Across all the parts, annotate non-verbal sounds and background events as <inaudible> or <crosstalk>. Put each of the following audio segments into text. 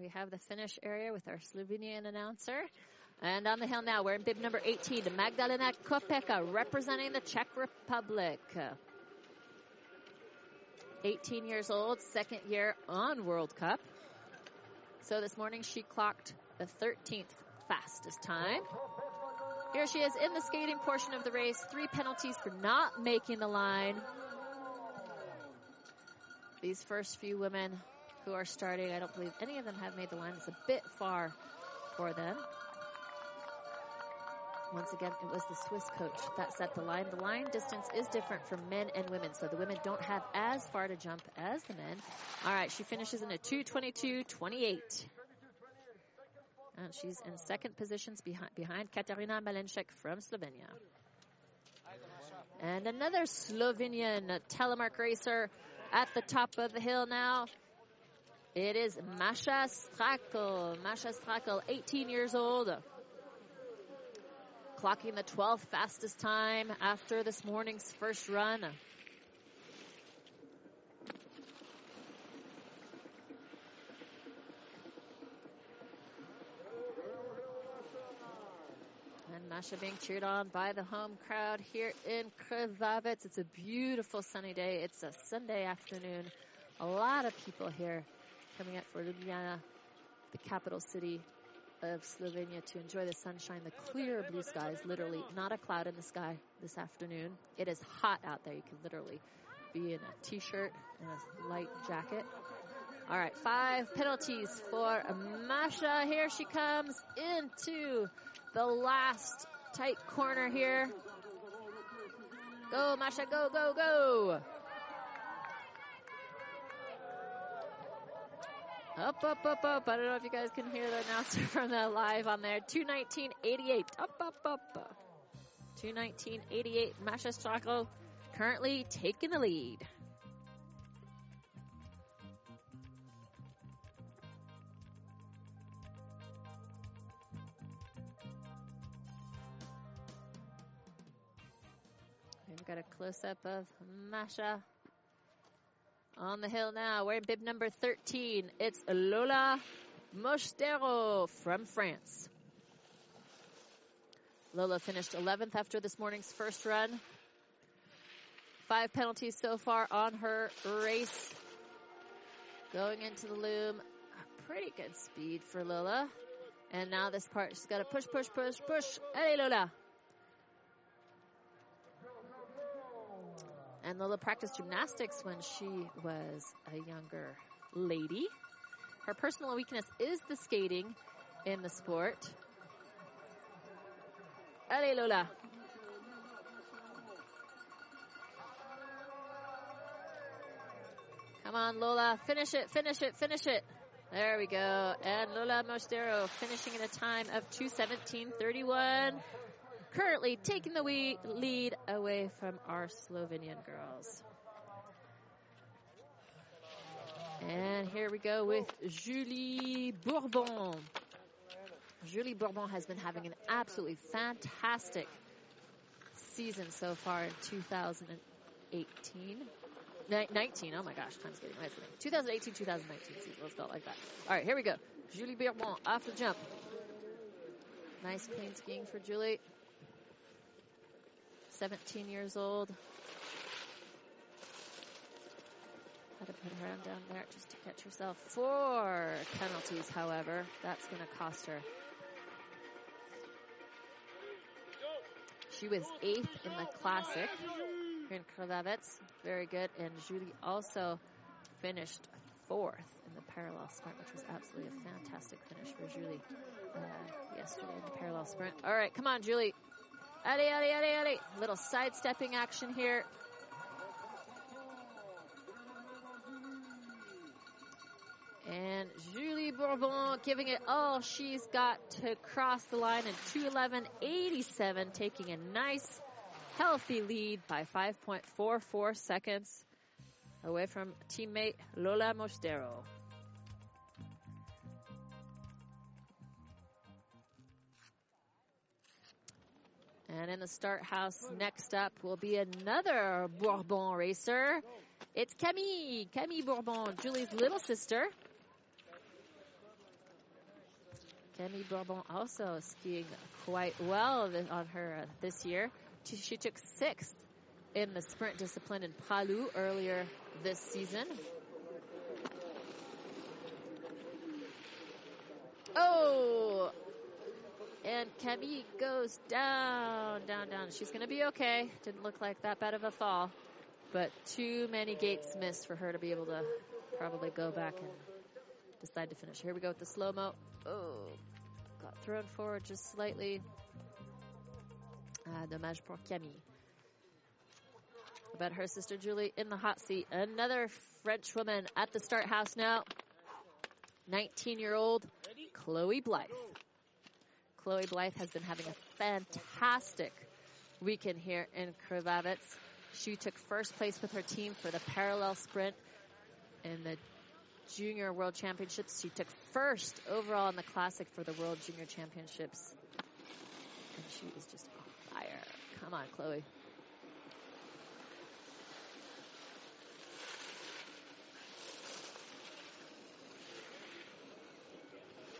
we have the finish area with our Slovenian announcer. And on the hill now, we're in bib number 18, The Magdalena Kopeka, representing the Czech Republic. 18 years old, second year on World Cup. So this morning she clocked the 13th fastest time. Here she is in the skating portion of the race. Three penalties for not making the line. These first few women who are starting, I don't believe any of them have made the line. It's a bit far for them. Once again, it was the Swiss coach that set the line. The line distance is different for men and women, so the women don't have as far to jump as the men. All right, she finishes in a 222.28. And she's in second positions behind, behind Katarina Malenchek from Slovenia. And another Slovenian telemark racer at the top of the hill now. It is Masha Strakel. Masha Strakel, 18 years old clocking the 12th fastest time after this morning's first run. And Masha being cheered on by the home crowd here in Krvavec. It's a beautiful sunny day. It's a Sunday afternoon. A lot of people here coming up for Ljubljana, the capital city of Slovenia to enjoy the sunshine, the clear blue skies, literally not a cloud in the sky this afternoon. It is hot out there. You can literally be in a t-shirt and a light jacket. All right, five penalties for Masha. Here she comes into the last tight corner here. Go, Masha, go, go, go. Up, up, up, up. I don't know if you guys can hear the announcer <laughs> from the live on there. 219.88. Up, up, up. up. 219.88. Masha Strakel currently taking the lead. We've got a close up of Masha on the hill now. We're in bib number 13. It's Lola Mostero from France. Lola finished 11th after this morning's first run. Five penalties so far on her race. Going into the loom. Pretty good speed for Lola. And now this part, she's got to push, push, push, push. Hey, Lola. And Lola practiced gymnastics when she was a younger lady. Her personal weakness is the skating in the sport. Allez, Lola. Come on, Lola. Finish it, finish it, finish it. There we go. And Lola Mostero finishing in a time of 217.31 currently taking the lead away from our Slovenian girls. And here we go with Julie Bourbon. Julie Bourbon has been having an absolutely fantastic season so far in 2018. 19, oh my gosh, time's getting away from me. 2018, 2019 season, let's go like that. All right, here we go. Julie Bourbon off the jump. Nice clean skiing for Julie. 17 years old. Had to put her on down there just to catch herself. Four penalties, however. That's going to cost her. She was eighth in the classic here in. Very good. And Julie also finished fourth in the parallel sprint, which was absolutely a fantastic finish for Julie uh, yesterday in the parallel sprint. All right, come on, Julie. Allez, allez, allez, allez. Little sidestepping action here. And Julie Bourbon giving it all she's got to cross the line in 211.87, taking a nice, healthy lead by 5.44 seconds away from teammate Lola Mostero. And in the start house next up will be another Bourbon racer. It's Camille, Camille Bourbon, Julie's little sister. Camille Bourbon also skiing quite well on her uh, this year. She, she took sixth in the sprint discipline in Palu earlier this season. Oh! And Camille goes down, down, down. She's going to be okay. Didn't look like that bad of a fall. But too many gates missed for her to be able to probably go back and decide to finish. Here we go with the slow mo. Oh, got thrown forward just slightly. Ah, dommage pour Camille. About her sister Julie in the hot seat. Another French woman at the start house now. 19 year old Chloe Blythe. Chloe Blythe has been having a fantastic weekend here in Krvavec. She took first place with her team for the parallel sprint in the Junior World Championships. She took first overall in the Classic for the World Junior Championships. And she is just on fire. Come on, Chloe.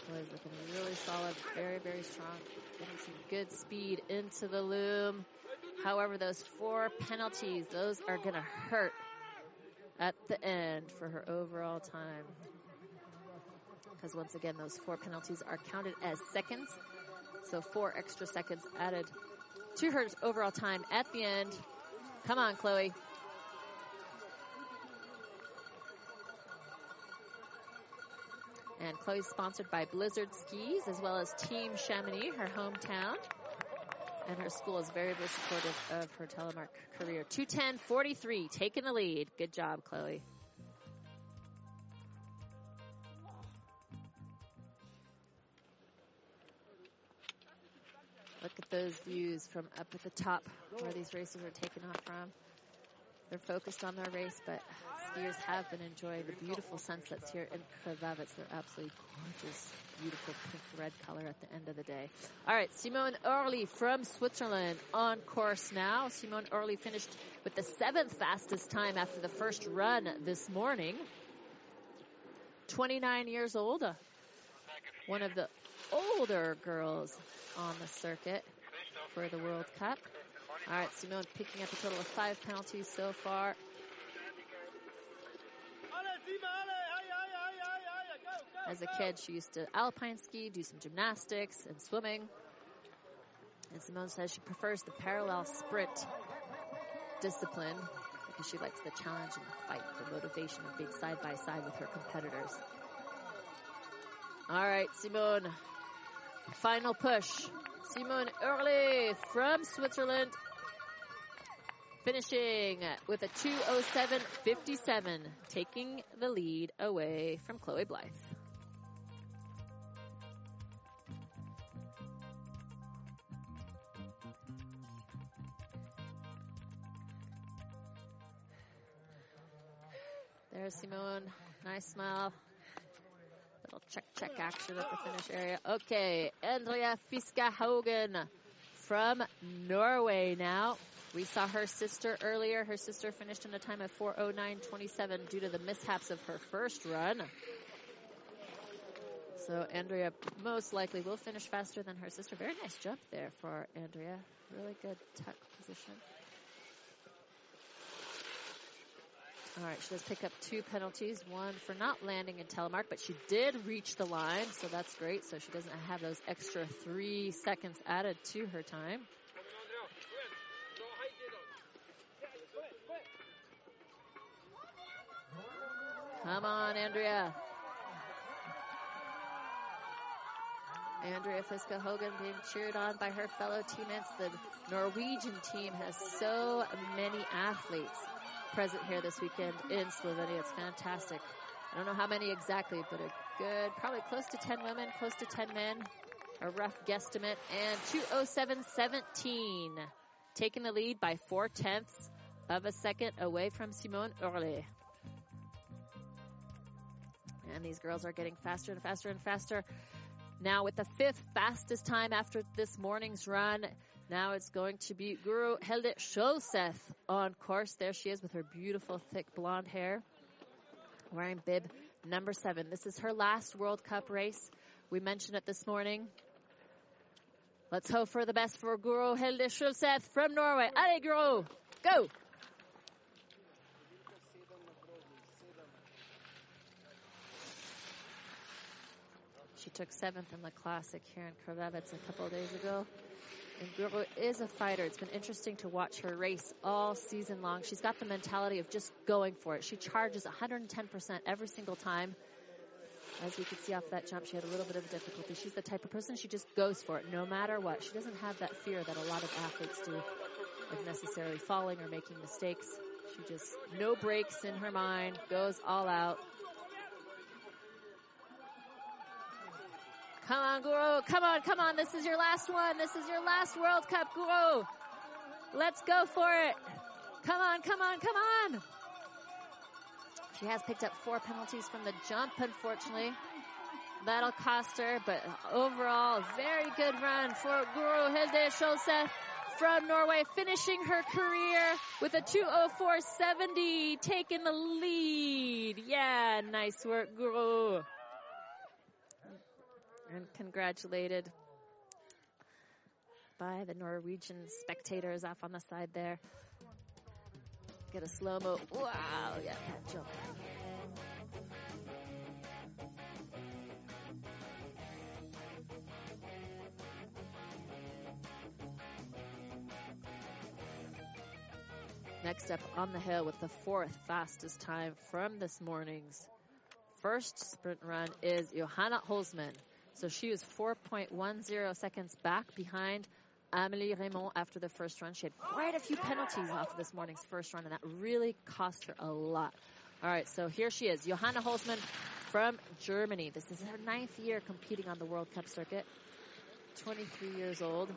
Chloe's looking really solid, very, very strong. Getting some good speed into the loom. However, those four penalties, those are going to hurt at the end for her overall time. Because once again, those four penalties are counted as seconds. So four extra seconds added to her overall time at the end. Come on, Chloe. And Chloe's sponsored by Blizzard Skis as well as Team Chamonix, her hometown and her school is very, very supportive of her telemark career. 210-43, taking the lead. Good job, Chloe. Look at those views from up at the top where these racers are taking off from. They're focused on their race, but skiers have been enjoying the beautiful sunsets here in Krvavec. They're absolutely gorgeous, beautiful pink red color at the end of the day. All right, Simone Oehrli from Switzerland on course now. Simone Oehrli finished with the seventh fastest time after the first run this morning. 29 years old, uh, one of the older girls on the circuit for the World Cup. All right, Simone picking up a total of five penalties so far. As a kid, she used to alpine ski, do some gymnastics and swimming. And Simone says she prefers the parallel sprint discipline because she likes the challenge and the fight, the motivation of being side by side with her competitors. All right, Simone. Final push. Simone Oehrli from Switzerland finishing with a 207.57, taking the lead away from Chloe Blythe. There's Simone. Nice smile. Little check check action at the finish area. Okay, Andrea Fiska Haugen from Norway now. We saw her sister earlier. Her sister finished in a time of 409.27 due to the mishaps of her first run. So Andrea most likely will finish faster than her sister. Very nice jump there for Andrea. Really good tuck position. All right, she does pick up two penalties, one for not landing in telemark, but she did reach the line, so that's great. So she doesn't have those extra three seconds added to her time. Come on, Andrea. Andrea Fiska Haugen being cheered on by her fellow teammates. The Norwegian team has so many athletes present here this weekend in Slovenia. It's fantastic. I don't know how many exactly, but a good, probably close to 10 women, close to 10 men. A rough guesstimate. And 207.17. Taking the lead by four tenths of a second away from Simone Oehrli. And these girls are getting faster and faster and faster. Now with the fifth fastest time after this morning's run, now it's going to be Guro Hilde Skjolseth on course. There she is with her beautiful thick blonde hair, wearing bib number seven. This is her last World Cup race We mentioned it this morning. Let's hope for the best for Guro Hilde Skjolseth from Norway. Allez, Guro, go! Took seventh in the classic here in Krvavec a couple days ago. And Guro is a fighter. It's been interesting to watch her race all season long. She's got the mentality of just going for it. She charges 110% every single time. As you could see off that jump, she had a little bit of difficulty. She's the type of person, she just goes for it no matter what. She doesn't have that fear that a lot of athletes do of necessarily falling or making mistakes. She just, no breaks in her mind, goes all out. Come on, Guro. Come on, come on. This is your last one. This is your last World Cup, Guro. Let's go for it. Come on, come on, come on. She has picked up four penalties from the jump, unfortunately. That'll cost her, but overall, very good run for Guro Hilde Skjolseth from Norway, finishing her career with a 204.70, taking the lead. Yeah, nice work, Guro and congratulated by the Norwegian spectators off on the side there. Get a slow mo. Wow, yeah, that jump. Next up on the hill with the fourth fastest time from this morning's first sprint run is Johanna Holzmann. So she was 4.10 seconds back behind Amelie Reymond after the first run. She had quite a few penalties off of this morning's first run, and that really cost her a lot. All right, so here she is, Johanna Holzmann from Germany. This is her ninth year competing on the World Cup circuit. 23 years old.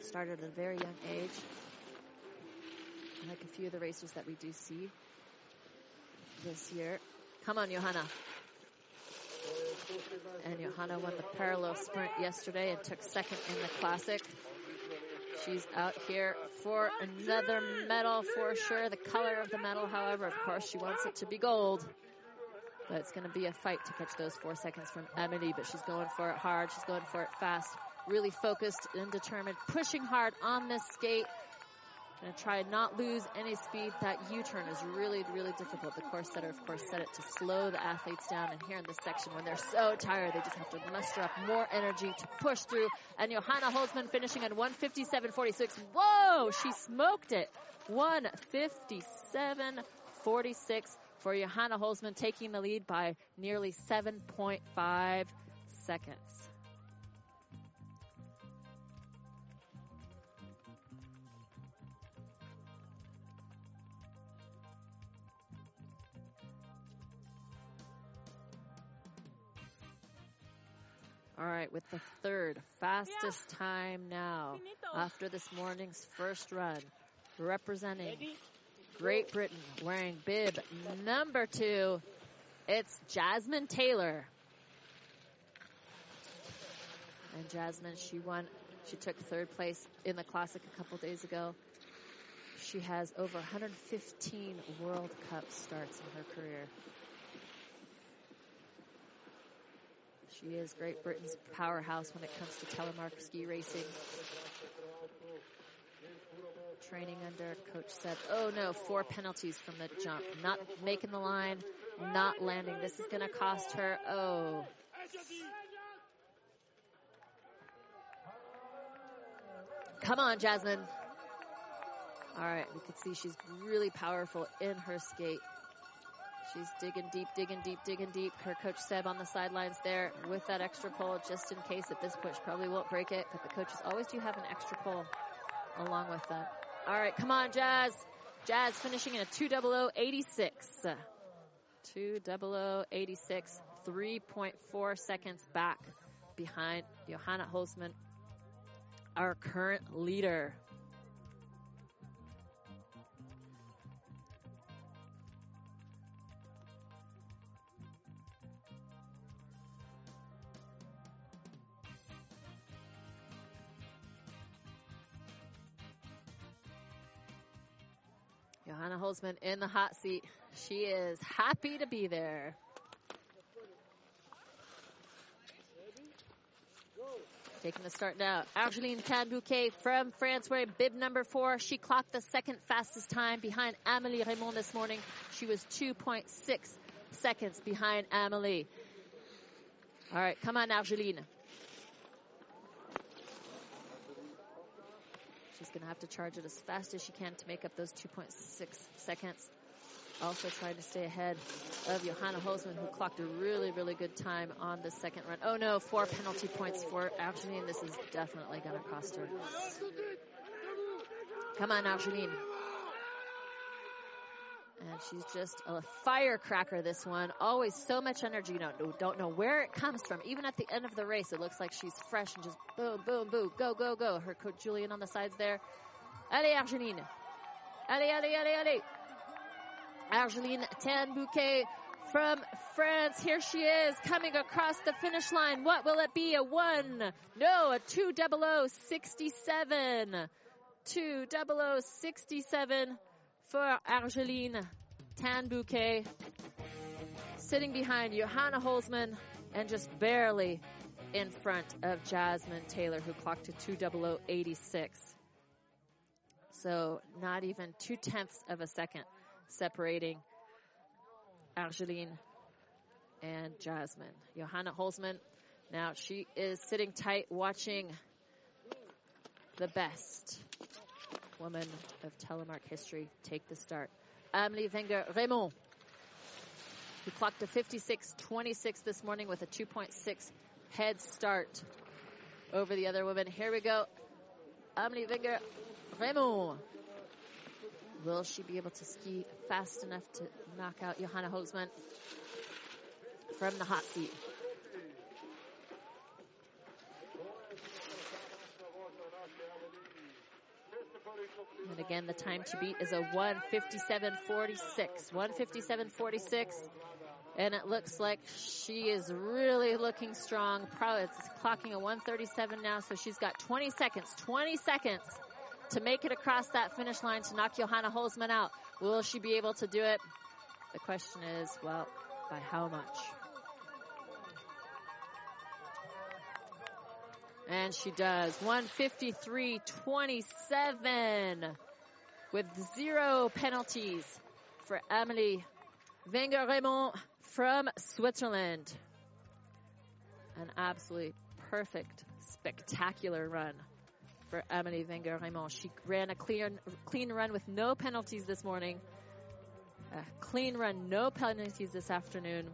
Started at a very young age. Like a few of the racers that we do see this year. Come on, Johanna. And Johanna won the parallel sprint yesterday and took second in the classic. She's out here for another medal for sure. The color of the medal, however, of course, she wants it to be gold. But it's going to be a fight to catch those four seconds from Emily, but she's going for it hard. She's going for it fast. Really focused and determined, pushing hard on this skate. Gonna try and not lose any speed. That U-turn is really, really difficult. The course setter, of course, set it to slow the athletes down. And here in this section, when they're so tired, they just have to muster up more energy to push through. And Johanna Holzmann finishing at 157.46. Whoa, she smoked it. 157.46 for Johanna Holzmann, taking the lead by nearly 7.5 seconds. All right, with the third fastest time now after this morning's first run, representing Great Britain, wearing bib number two, it's Jasmine Taylor. And Jasmine, she won, she took third place in the Classic a couple days ago. She has over 115 World Cup starts in her career. She is Great Britain's powerhouse when it comes to telemark ski racing. Training under Coach said, oh no, four penalties from the jump. Not making the line, not landing. This is going to cost her, oh. Come on, Jasmine. All right, we can see she's really powerful in her skate. She's digging deep, digging deep, digging deep. Her coach Seb on the sidelines there with that extra pole just in case at this push probably won't break it, but the coaches always do have an extra pole along with them. All right, come on, Jazz. Jazz finishing in a 20086. 20086, 3.4 seconds back behind Johanna Holzmann, our current leader. Johanna Holzmann in the hot seat. She is happy to be there. Taking the start now. Argeline Tan-Bouquet from France wearing bib number four. She clocked the second fastest time behind Amelie Reymond this morning. She was 2.6 seconds behind Amelie. All right, come on, Argeline. She's going to have to charge it as fast as she can to make up those 2.6 seconds. Also trying to stay ahead of Johanna Holzmann, who clocked a really, really good time on the second run. Oh no, four penalty points for Argeline. This is definitely going to cost her. Come on, Argeline. And she's just a firecracker, this one. Always so much energy. You don't, don't know where it comes from. Even at the end of the race, it looks like she's fresh and just boom, boom, boom, go, go, go. Her coach Julian on the sides there. Allez, Argeline. Allez, allez, allez, allez. Argeline Tan-Bouquet from France. Here she is coming across the finish line. What will it be? A one? No, a two double oh O sixty seven. Two double oh O sixty seven for Argeline Tan-Bouquet. Sitting behind Johanna Holzmann and just barely in front of Jasmine Taylor, who clocked to two double oh O eighty six. So not even two tenths of a second separating Argeline and Jasmine. Johanna Holzmann, now she is sitting tight watching the best woman of telemark history take the start. Amelie Wenger Reymond, who clocked a 56.26 this morning with a 2.6 head start over the other women. Here we go. Amelie Wenger Reymond Will she be able to ski fast enough to knock out Johanna Holzmann from the hot seat? Again, the time to beat is a 157.46. 157.46. And it looks like she is really looking strong. Probably it's clocking a 137 now, so she's got 20 seconds. 20 seconds to make it across that finish line to knock Johanna Holzmann out. Will she be able to do it? The question is, well, by how much? And she does. 153.27 with zero penalties for Amelie Wenger Reymond from Switzerland. An absolutely perfect, spectacular run for Amelie Wenger Reymond. She ran a clean, clean run with no penalties this morning. A clean run, no penalties this afternoon.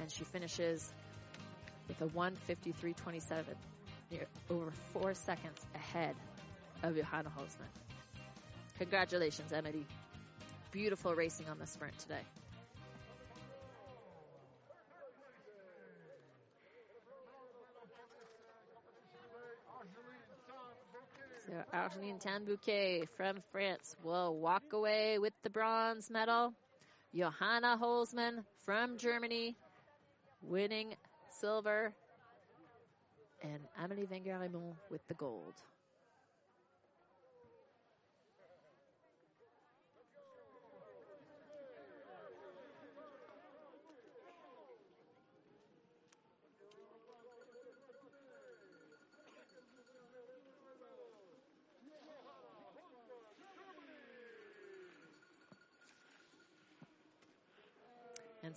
And she finishes with a 153.27, near over four seconds ahead of Johanna Holzmann. Congratulations, Emily. Beautiful racing on the sprint today. So Argeline Tan-Bouquet from France will walk away with the bronze medal. Johanna Holzmann from Germany winning silver. And Amelie Wenger Reymond with the gold.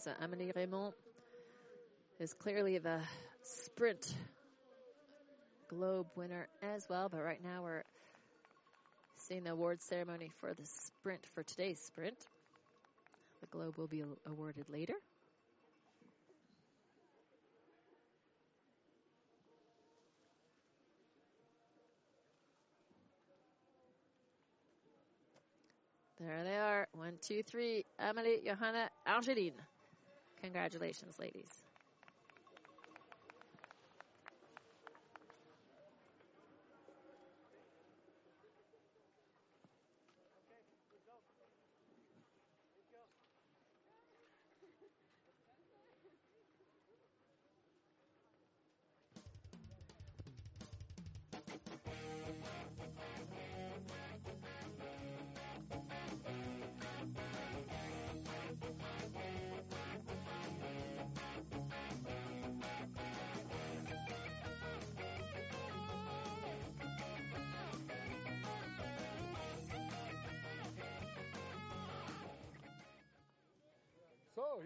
And so Amelie Reymond is clearly the sprint globe winner as well. But right now we're seeing the award ceremony for the sprint for today's sprint. The globe will be awarded later. There they are. One, two, three. Amelie, Johanna, Argeline. Congratulations, ladies.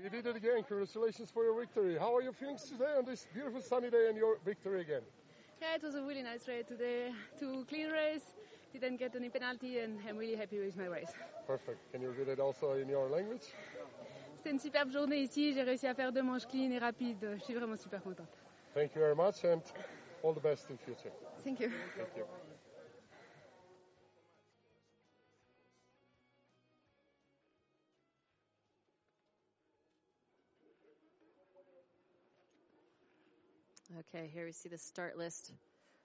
You did it again. Congratulations for your victory. How are your feelings today on this beautiful sunny day and your victory again? Yeah, it was a really nice race today. Two clean race. Didn't get any penalty, and I'm really happy with my race. Perfect. Can you read it also in your language? C'était une superbe journée ici. J'ai réussi à faire deux manches clean et rapides. Je suis vraiment super contente. Thank you very much and all the best in future. Thank you. Thank you. Okay, here we see the start list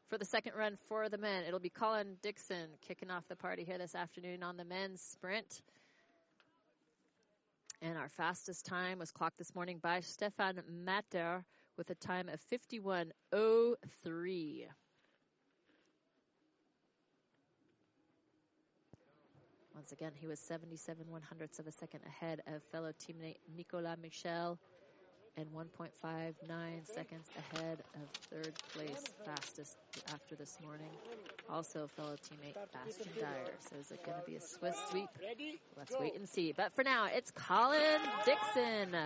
for the second run for the men. It'll be Colin Dixon kicking off the party here this afternoon on the men's sprint. And our fastest time was clocked this morning by Stefan Matter with a time of 51.03. Once again, he was 77 one hundredths of a second ahead of fellow teammate Nicolas Michel and 1.59 seconds ahead of third place fastest after this morning. Also fellow teammate Bastien Dayer. So is it going to be a Swiss sweep? Let's wait and see. But for now, it's Colin Dixon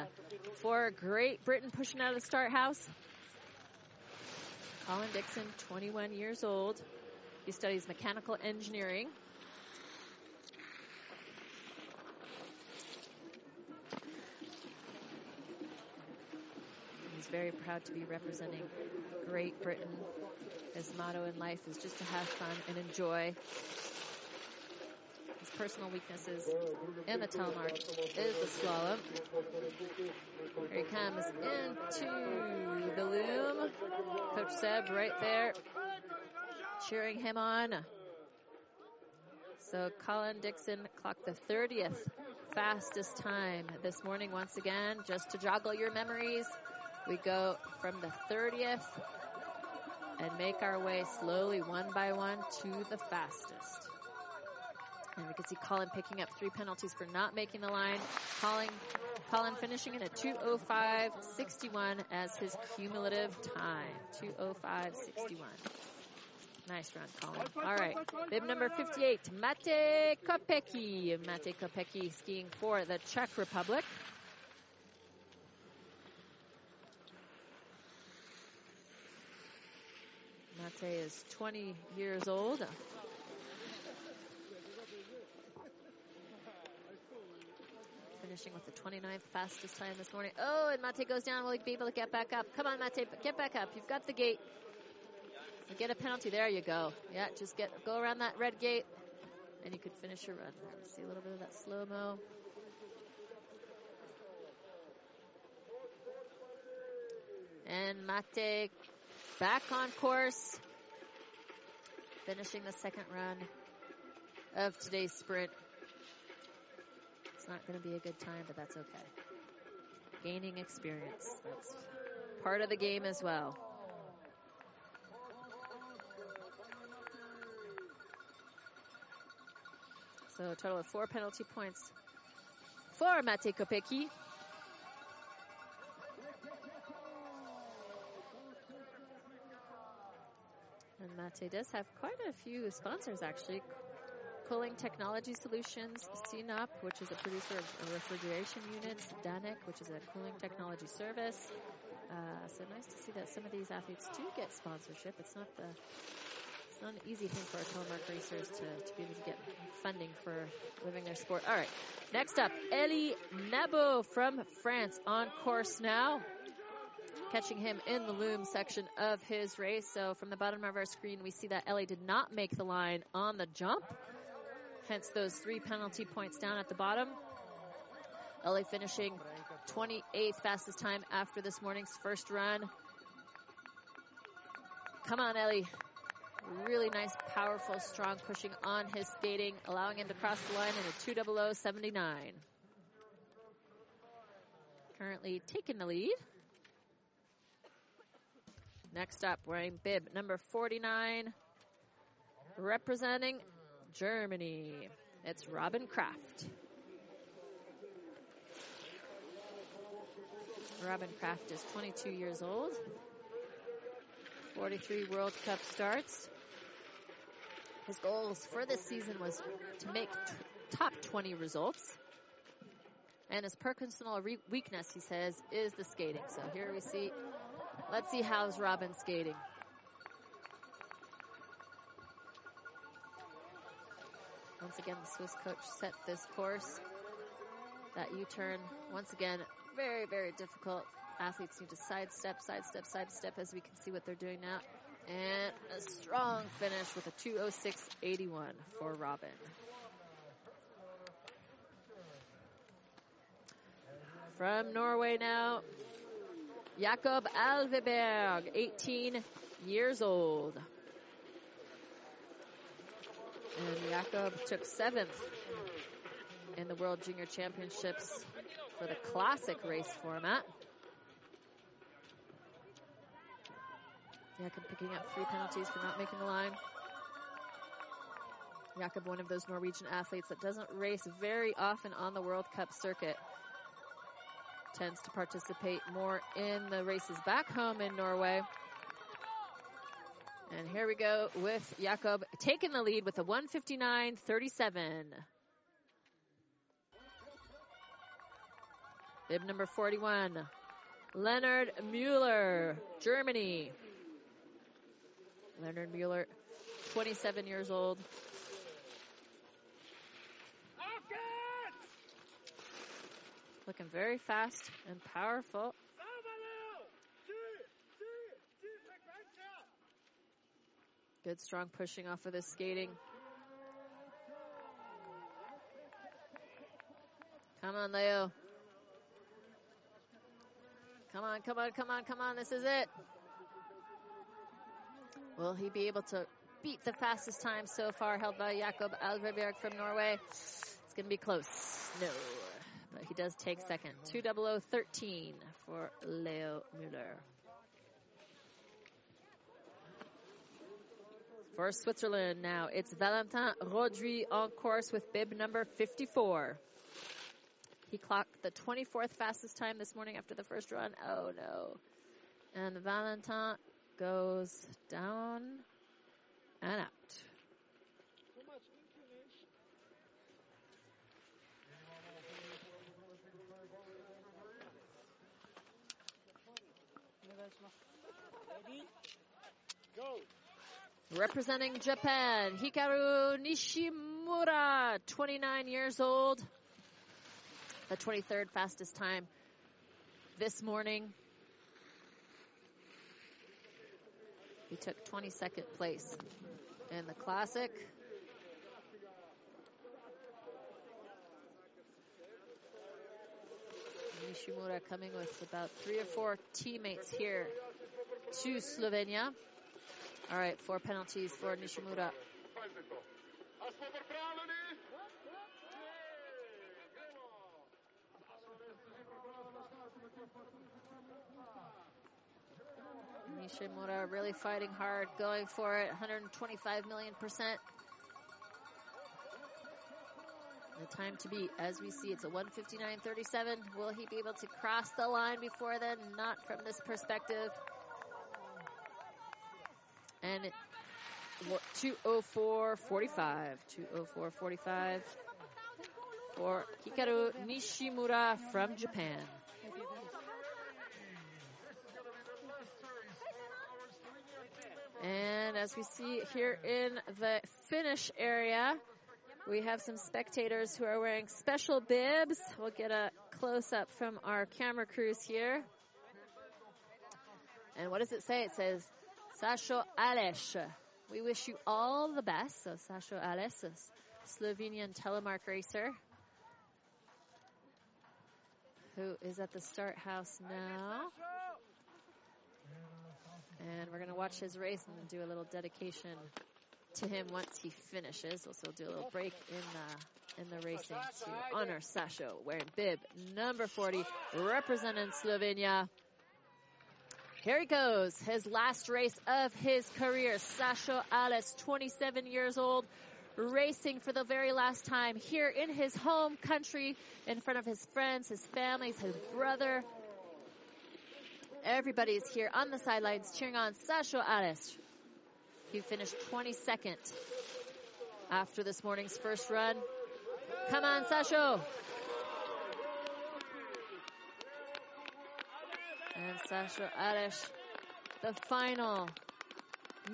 for Great Britain pushing out of the start house. Colin Dixon, 21 years old. He studies mechanical engineering very proud to be representing Great Britain. His motto in life is just to have fun and enjoy. His personal weaknesses in the telemark is the slalom. Here he comes into the loom. Coach Seb right there cheering him on. So Colin Dixon clocked the 30th fastest time this morning once again, just to joggle your memories. We go from the 30th and make our way slowly one by one to the fastest. And we can see Colin picking up three penalties for not making the line. Colin, Colin finishing in a 205.61 as his cumulative time. 205.61. Nice run, Colin. All right. Bib number 58, Mate Kopecki. Mate Kopecki skiing for the Czech Republic. Mate is 20 years old. Uh, finishing with the 29th fastest time this morning. Oh, and Mate goes down. Will he be able to get back up? Come on, Mate, get back up. You've got the gate. You get a penalty. There you go. Yeah, just get go around that red gate, and you could finish your run. Let's see a little bit of that slow mo. And Mate back on course, finishing the second run of today's sprint. It's not going to be a good time, but that's okay. Gaining experience. That's part of the game as well. So a total of four penalty points for Mate Kopecki. Mate does have quite a few sponsors actually. Cooling Technology Solutions, CNOP, which is a producer of refrigeration units, Danik, which is a cooling technology service. Uh, so nice to see that some of these athletes do get sponsorship. It's not the it's not an easy thing for our telemark racers to, to be able to get funding for living their sport. All right, next up, Elie Nabot from France on course now catching him in the loom section of his race. So from the bottom of our screen, we see that Ellie did not make the line on the jump. Hence those three penalty points down at the bottom. Ellie finishing 28th fastest time after this morning's first run. Come on, Ellie. Really nice, powerful, strong pushing on his skating, allowing him to cross the line in a 20079. Currently taking the lead. Next up, wearing bib number 49, representing Germany. It's Robin Kraft. Robin Kraft is 22 years old, 43 World Cup starts. His goals for this season was to make t- top 20 results And his personal re- weakness, he says, is the skating. So here we see, let's see how's Robin skating. Once again, the Swiss coach set this course. That U-turn, once again, very, very difficult. Athletes need to sidestep, sidestep, sidestep as we can see what they're doing now. And a strong finish with a 206.81 for Robin. From Norway now, Jakob Alveberg, 18 years old. And Jakob took seventh in the World Junior Championships for the classic race format. Jakob picking up three penalties for not making the line. Jakob, one of those Norwegian athletes that doesn't race very often on the World Cup circuit, tends to participate more in the races back home in Norway. And here we go with Jakob taking the lead with a 159.37. Bib number 41, Leonard Mueller, Germany. Leonard Mueller, 27 years old. Looking very fast and powerful. Good strong pushing off of this skating. Come on, Leo. Come on, come on, come on, come on. This is it. Will he be able to beat the fastest time so far held by Jakob Alveberg from Norway? It's going to be close. No. He does take second. 20013 for Leo Müller. For Switzerland now, it's Valentin Rodri on course with bib number 54. He clocked the 24th fastest time this morning after the first run. Oh no. And Valentin goes down and out. Representing Japan, Hikaru Nishimura, 29 years old. The 23rd fastest time this morning. He took 22nd place in the Classic. Nishimura coming with about three or four teammates here to Slovenia. All right, four penalties for Nishimura. Nishimura really fighting hard, going for it, 125 million percent. The time to beat, as we see, it's a 159.37. Will he be able to cross the line before then? Not from this perspective. And 204.45. 204.45 for Hikaru Nishimura from Japan. And as we see here in the finish area, we have some spectators who are wearing special bibs. We'll get a close up from our camera crews here. And what does it say? It says, Sasho Aleš. We wish you all the best. So Sasho Aleš, a Slovenian telemark racer, who is at the start house now. And we're going to watch his race and do a little dedication to him once he finishes. Also do a little break in the, in the racing to honor Sasho wearing bib number 40, representing Slovenia. Here he goes, his last race of his career. Sasho Aleš, 27 years old, racing for the very last time here in his home country in front of his friends, his families, his brother, Everybody's here on the sidelines cheering on Sasho Aleš. He finished 22nd after this morning's first run. Come on, Sasho. And Sasho Aleš, the final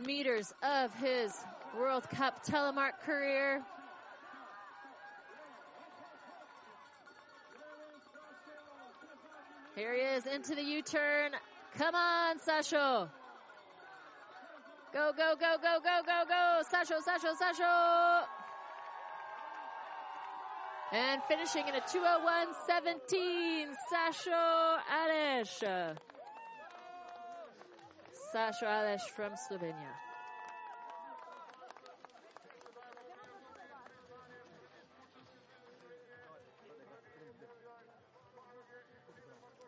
meters of his World Cup telemark career. Here he is into the U-turn. Come on, Sasho. Go, go, go, go, go, go, go. Sasho, Sasho, Sasho. And finishing in a 201.17, Sasho Aleš. Sasho Aleš from Slovenia.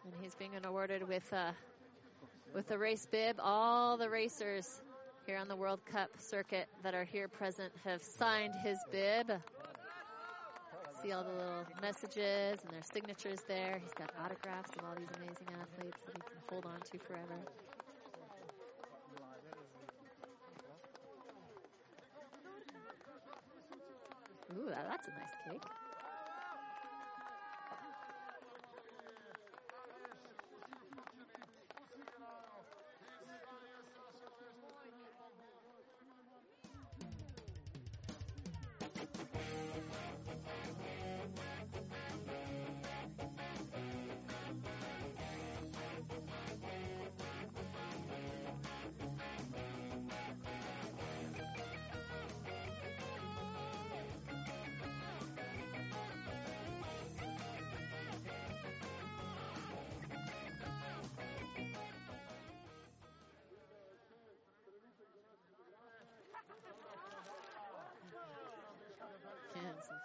And he's being awarded with uh, with the race bib. All the racers here on the World Cup circuit that are here present have signed his bib. See all the little messages and their signatures there. He's got autographs of all these amazing athletes that he can hold on to forever. Ooh, that's a nice cake.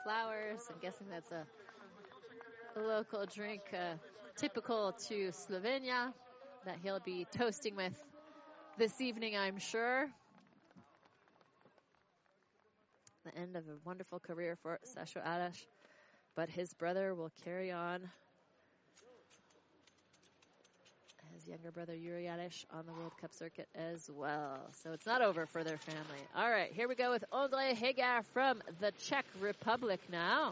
Flowers. I'm guessing that's a, local drink uh, typical to Slovenia that he'll be toasting with this evening, I'm sure. The end of a wonderful career for Sasho Aleš, but his brother will carry on. Younger brother Yuri Aleš on the World Cup circuit as well. So it's not over for their family. All right, here we go with Ondrej Hegar from the Czech Republic now.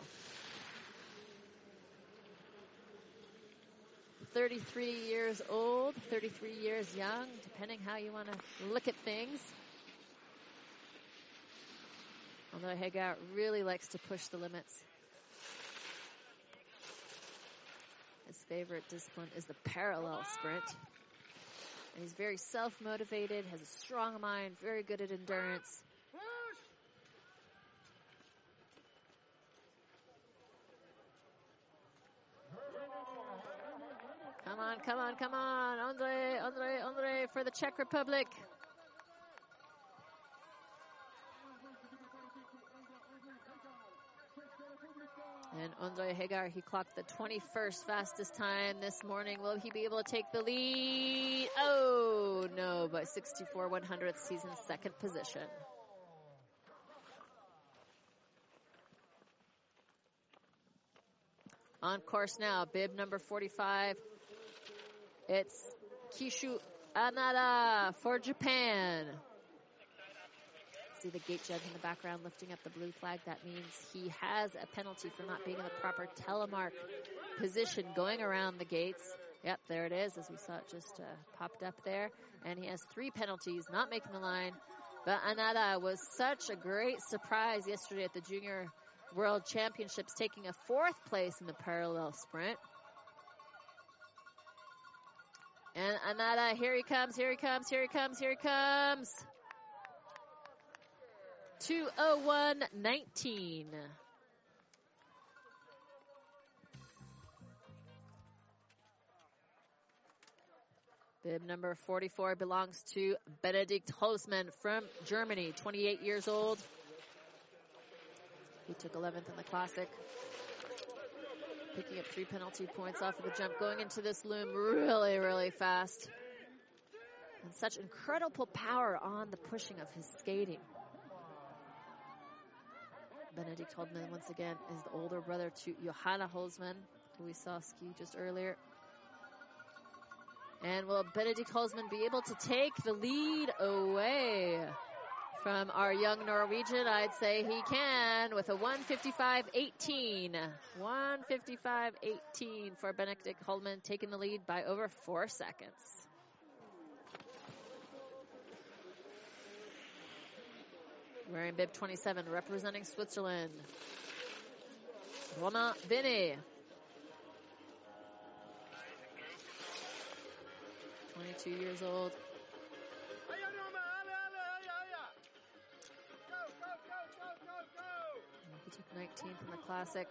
33 years old, 33 years young, depending how you want to look at things. Although Hegar really likes to push the limits. Favorite discipline is the parallel sprint. And he's very self-motivated, has a strong mind, very good at endurance. Come on, come on, come on. Ondrej, Ondrej, Ondrej for the Czech Republic. And Ondrej Hegar, he clocked the 21st fastest time this morning. Will he be able to take the lead? Oh, no, by 64 one hundredths, he's in second position. On course now, bib number 45. It's Kishu Anada for Japan. See the gate judge in the background lifting up the blue flag. That means he has a penalty for not being in the proper telemark position going around the gates. Yep, there it is, as we saw it just uh, popped up there. And he has three penalties, not making the line. But Anada was such a great surprise yesterday at the Junior World Championships, taking a fourth place in the parallel sprint. And Anada, here he comes, here he comes, here he comes, here he comes. 201.19. Bib number 44 belongs to Benedikt Holzmann from Germany, 28 years old. He took 11th in the Classic. Picking up three penalty points off of the jump, going into this loom really, really fast. And such incredible power on the pushing of his skating. Benedikt Holzmann, once again, is the older brother to Johanna Holzmann, who we saw ski just earlier. And will Benedikt Holzmann be able to take the lead away from our young Norwegian, I'd say he can with a 155.18. 155.18 for Benedikt Holzmann, taking the lead by over four seconds. Wearing bib 27, representing Switzerland. Romain Beney. 22 years old. He took 19th in the Classic.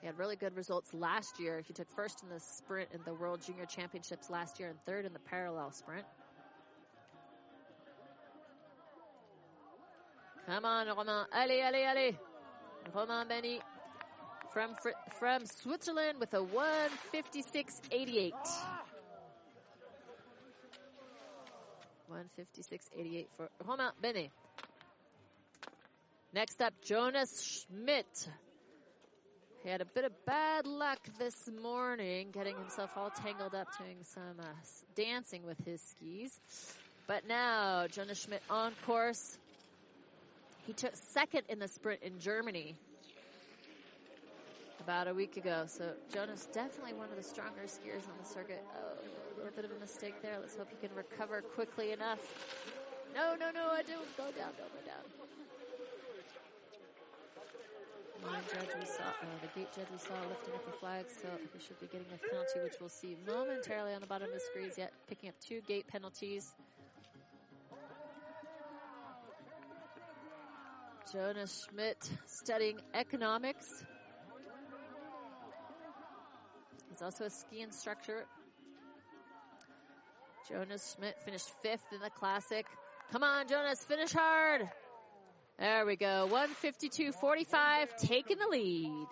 He had really good results last year. He took first in the sprint in the World Junior Championships last year and third in the parallel sprint. Come on, Romain. Allez, allez, allez. Romain Beney from, from Switzerland with a 156.88. 156.88 for Romain Beney. Next up, Jonas Schmidt. He had a bit of bad luck this morning, getting himself all tangled up doing some uh, dancing with his skis. But now, Jonas Schmidt on course. He took second in the sprint in Germany about a week ago. So Jonas definitely one of the stronger skiers on the circuit. Oh, a little bit of a mistake there. Let's hope he can recover quickly enough. No, no, no, I don't go down, don't go down. Judge we saw, uh, the gate judge we saw lifting up the flag, so he should be getting a penalty, which we'll see momentarily on the bottom of the screens yet, picking up two gate penalties. Jonas Schmidt studying economics. He's also a ski instructor. Jonas Schmidt finished fifth in the classic. Come on, Jonas, finish hard. There we go. 152.45, taking the lead.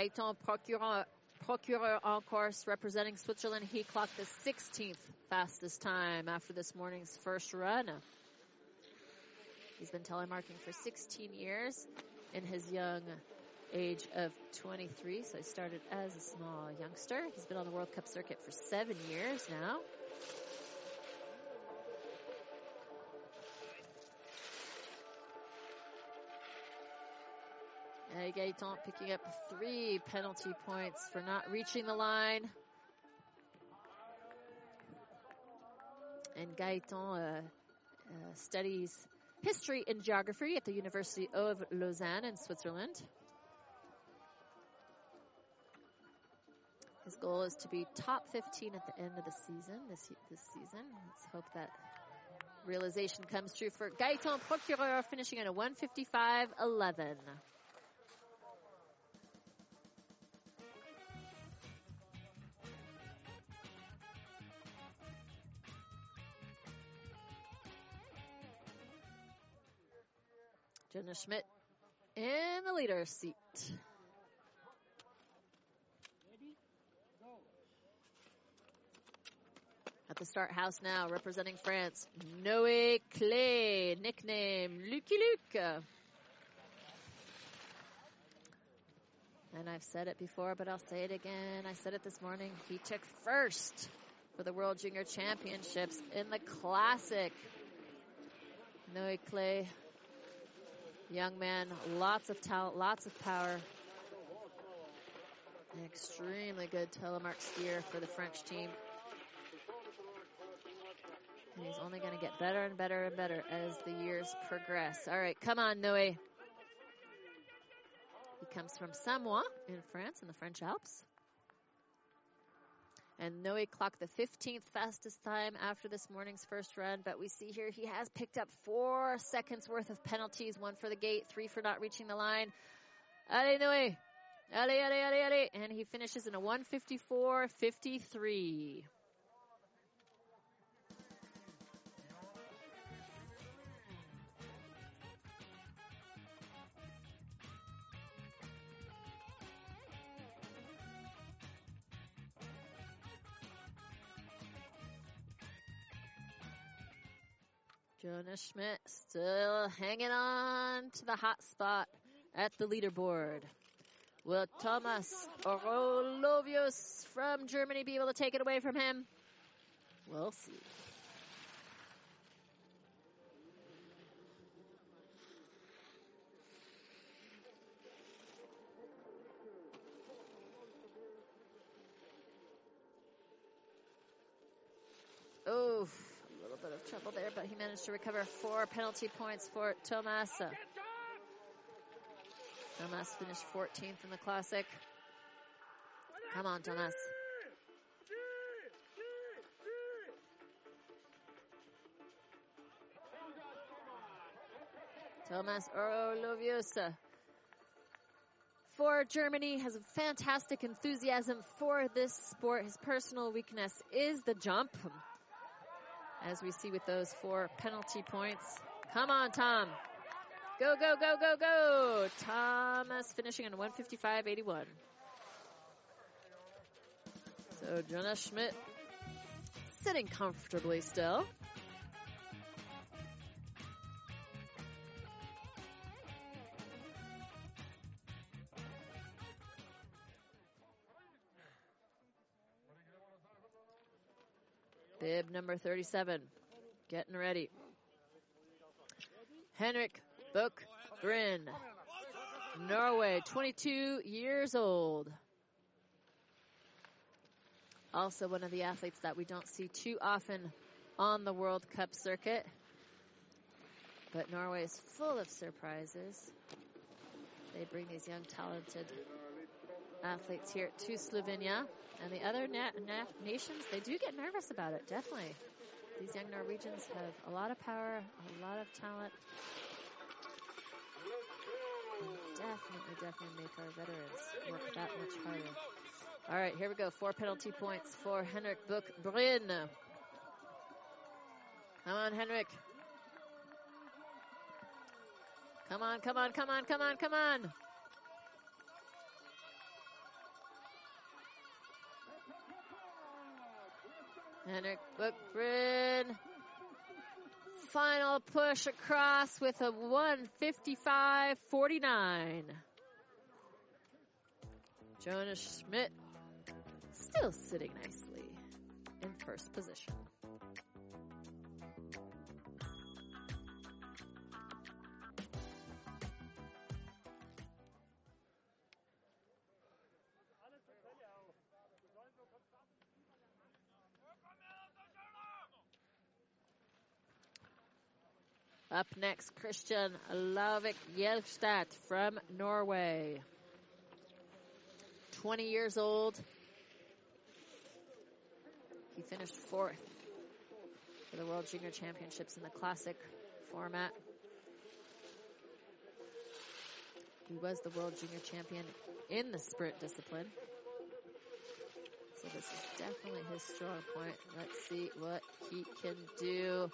Gaetan Procureur, Procureur en course representing Switzerland. He clocked the 16th fastest time after this morning's first run. He's been telemarking for 16 years in his young age of 23. So he started as a small youngster. He's been on the World Cup circuit for seven years now. Gaetan picking up three penalty points for not reaching the line. And Gaetan uh, uh, studies history and geography at the University of Lausanne in Switzerland. His goal is to be top 15 at the end of the season, this, this season. Let's hope that realization comes true for Gaetan Procureur finishing at a 155.11. Jenna Schmidt in the leader seat. At the start house now, representing France, Noé Clay, nickname Lucky Luke. And I've said it before, but I'll say it again. I said it this morning. He took first for the World Junior Championships in the Classic. Noé Clay Young man, lots of talent, lots of power. An extremely good telemark skier for the French team. And he's only going to get better and better and better as the years progress. All right, come on, Noe. He comes from Samois in France in the French Alps. And Noe clocked the 15th fastest time after this morning's first run, but we see here he has picked up four seconds worth of penalties, one for the gate, three for not reaching the line. Allez, Noe! Allez, allez, allez, allez! And he finishes in a 154.53. Jonas Schmidt still hanging on to the hot spot at the leaderboard. Will Thomas Orolovius from Germany be able to take it away from him? We'll see. Oh, a little bit of trouble there, but he managed to recover four penalty points for Tomasa. Uh, Tomas finished 14th in the Classic. Come on, Tomas. Tomas Orloviosa for Germany has a fantastic enthusiasm for this sport. His personal weakness is the jump, as we see with those four penalty points. Come on, Tom. Go, go, go, go, go. Thomas finishing on 155.81. So Jonas Schmidt sitting comfortably still. Number 37, getting ready. Henrik Buch Bryn, Norway, 22 years old. Also one of the athletes that we don't see too often on the World Cup circuit. But Norway is full of surprises. They bring these young, talented athletes here to Slovenia. And the other na- na- nations, they do get nervous about it, definitely. These young Norwegians have a lot of power, a lot of talent. Definitely, definitely make our veterans work that much harder. All right, here we go. Four penalty points for Henrik Buch Bryn. Come on, Henrik. Come on, come on, come on, come on, come on. Henrik Buch Final push across with a 155.49. Jonas Schmidt still sitting nicely in first position. Up next, Christian Lavik Jelstad from Norway. 20 years old. He finished fourth for the World Junior Championships in the classic format. He was the World Junior Champion in the sprint discipline. So this is definitely his strong point. Let's see what he can do.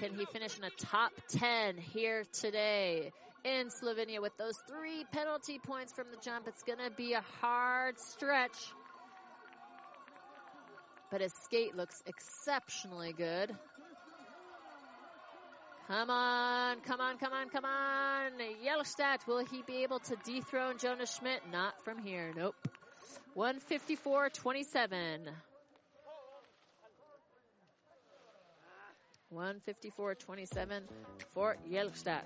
Can he finish in a top 10 here today in Slovenia with those three penalty points from the jump? It's going to be a hard stretch. But his skate looks exceptionally good. Come on, come on, come on, come on. Jelstad, will he be able to dethrone Jonas Schmidt? Not from here, nope. 154.27. 154.27 for Jelstad.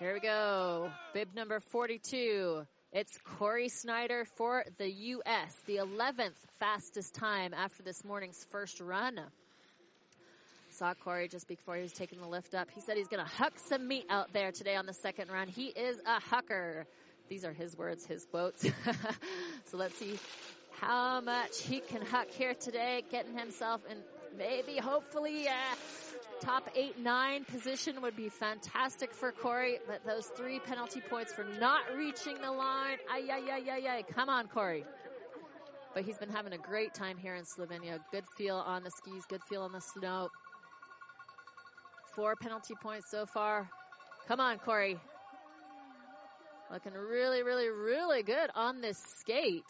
Here we go. Bib number 42. It's Corey Snyder for the U.S., the 11th fastest time after this morning's first run. Saw Corey just before he was taking the lift up. He said he's going to huck some meat out there today on the second run. He is a hucker. These are his words, his quotes. <laughs> so let's see how much he can huck here today, getting himself in maybe, hopefully, uh, top eight, nine position would be fantastic for Corey, but those three penalty points for not reaching the line. Ay, ay, ay, ay, ay. Come on, Corey. but he's been having a great time here in Slovenia. Good feel on the skis, good feel on the snow. Four penalty points so far. Come on, Corey. Looking really, really, really good on this skate.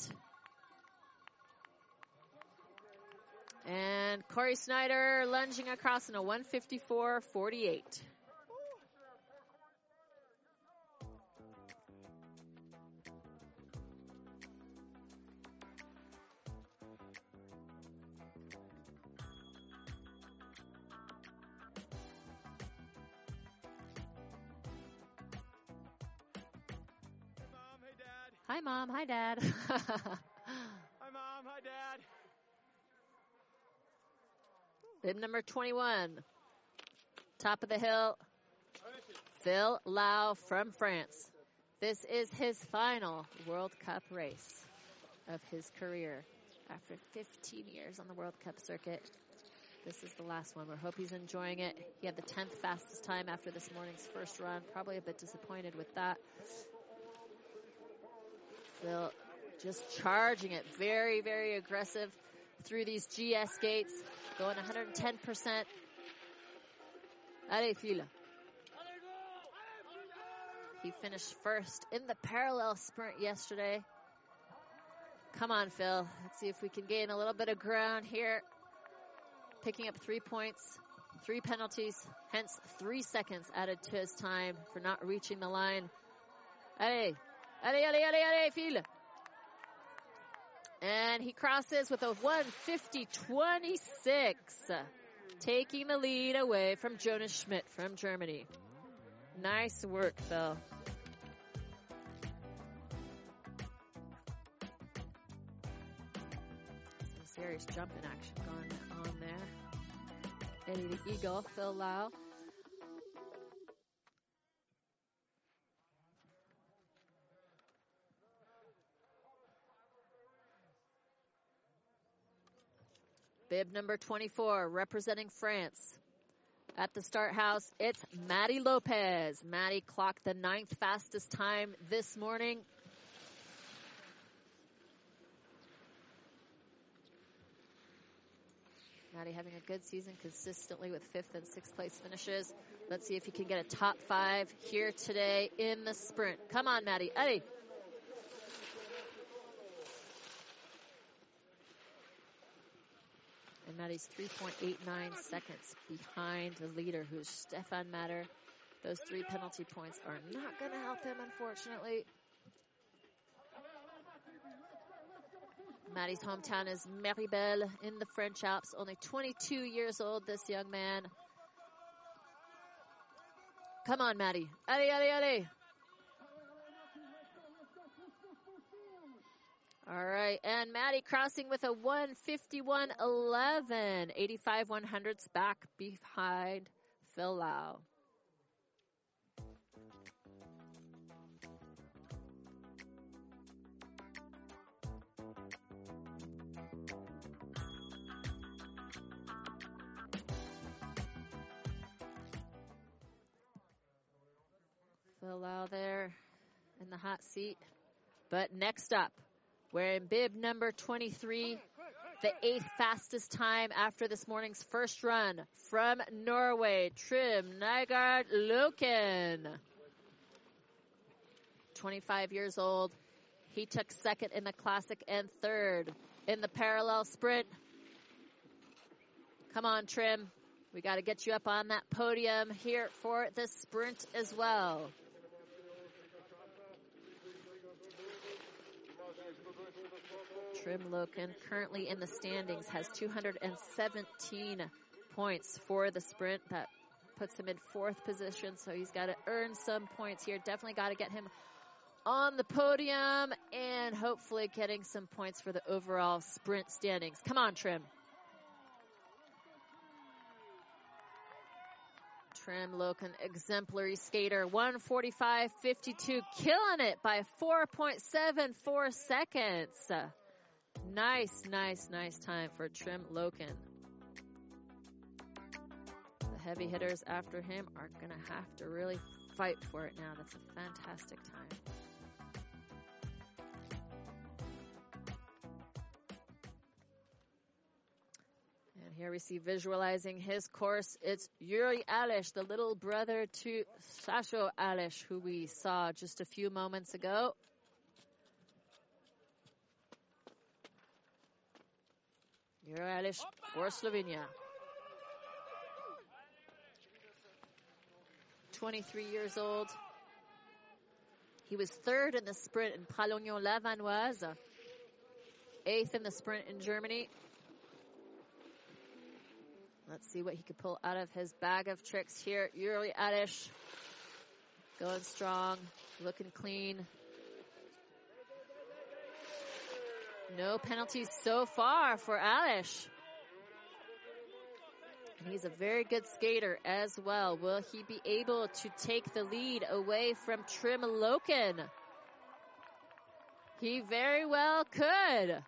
And Corey Snyder lunging across in a 154.48. Hi, Mom. Hi, Dad. <laughs> Hi, Mom. Hi, Dad. Bib number 21. Top of the hill. Phil Lau from France. This is his final World Cup race of his career. After 15 years on the World Cup circuit, this is the last one. We hope he's enjoying it. He had the 10th fastest time after this morning's first run. Probably a bit disappointed with that. Phil just charging it. Very, very aggressive through these GS gates. Going 110%. Allez, Phil. He finished first in the parallel sprint yesterday. Come on, Phil. Let's see if we can gain a little bit of ground here. Picking up three points, three penalties, hence three seconds added to his time for not reaching the line. Allez, allez, allez, allez, allez, Phil. And he crosses with a 150.26, taking the lead away from Jonas Schmidt from Germany. Nice work, Phil. Some serious jumping action going on there. Eddie the Eagle, Phil Lau. Bib number 24, representing France. At the start house, it's Maddie Lopez. Maddie clocked the ninth fastest time this morning. Maddie having a good season consistently with fifth and sixth place finishes. Let's see if he can get a top five here today in the sprint. Come on, Maddie. Eddie. Maddie's 3.89 seconds behind the leader, who's Stefan Matter. Those three penalty points are not going to help him, unfortunately. Maddie's hometown is Méribel in the French Alps. Only 22 years old, this young man. Come on, Maddie. Allez, allez, allez. All right, and Maddie crossing with a 151.11, 85 100s back behind Phil Lau. Phil Lau there in the hot seat. But next up, we're in bib number 23, the eighth fastest time after this morning's first run from Norway, Trym Nygaard Loken. 25 years old. He took second in the classic and third in the parallel sprint. Come on, Trym. We got to get you up on that podium here for the sprint as well. Trym Loken currently in the standings has 217 points for the sprint. That puts him in fourth position, so he's got to earn some points here. Definitely got to get him on the podium and hopefully getting some points for the overall sprint standings. Come on, Trym. Trym Loken, exemplary skater, 145.52, killing it by 4.74 seconds. Nice, nice, nice time for Trym Loken. The heavy hitters after him are going to have to really fight for it now. That's a fantastic time. And here we see visualizing his course. It's Yuri Aleš, the little brother to Sasho Aleš, who we saw just a few moments ago. Aleš for Slovenia. 23 years old. He was third in the sprint in Pralognan-la-Vanoise, eighth in the sprint in Germany. Let's see what he could pull out of his bag of tricks here. Yuri Aleš going strong, looking clean. No penalties so far for Aleš. And he's a very good skater as well. Will he be able to take the lead away from Trym Loken? He very well could.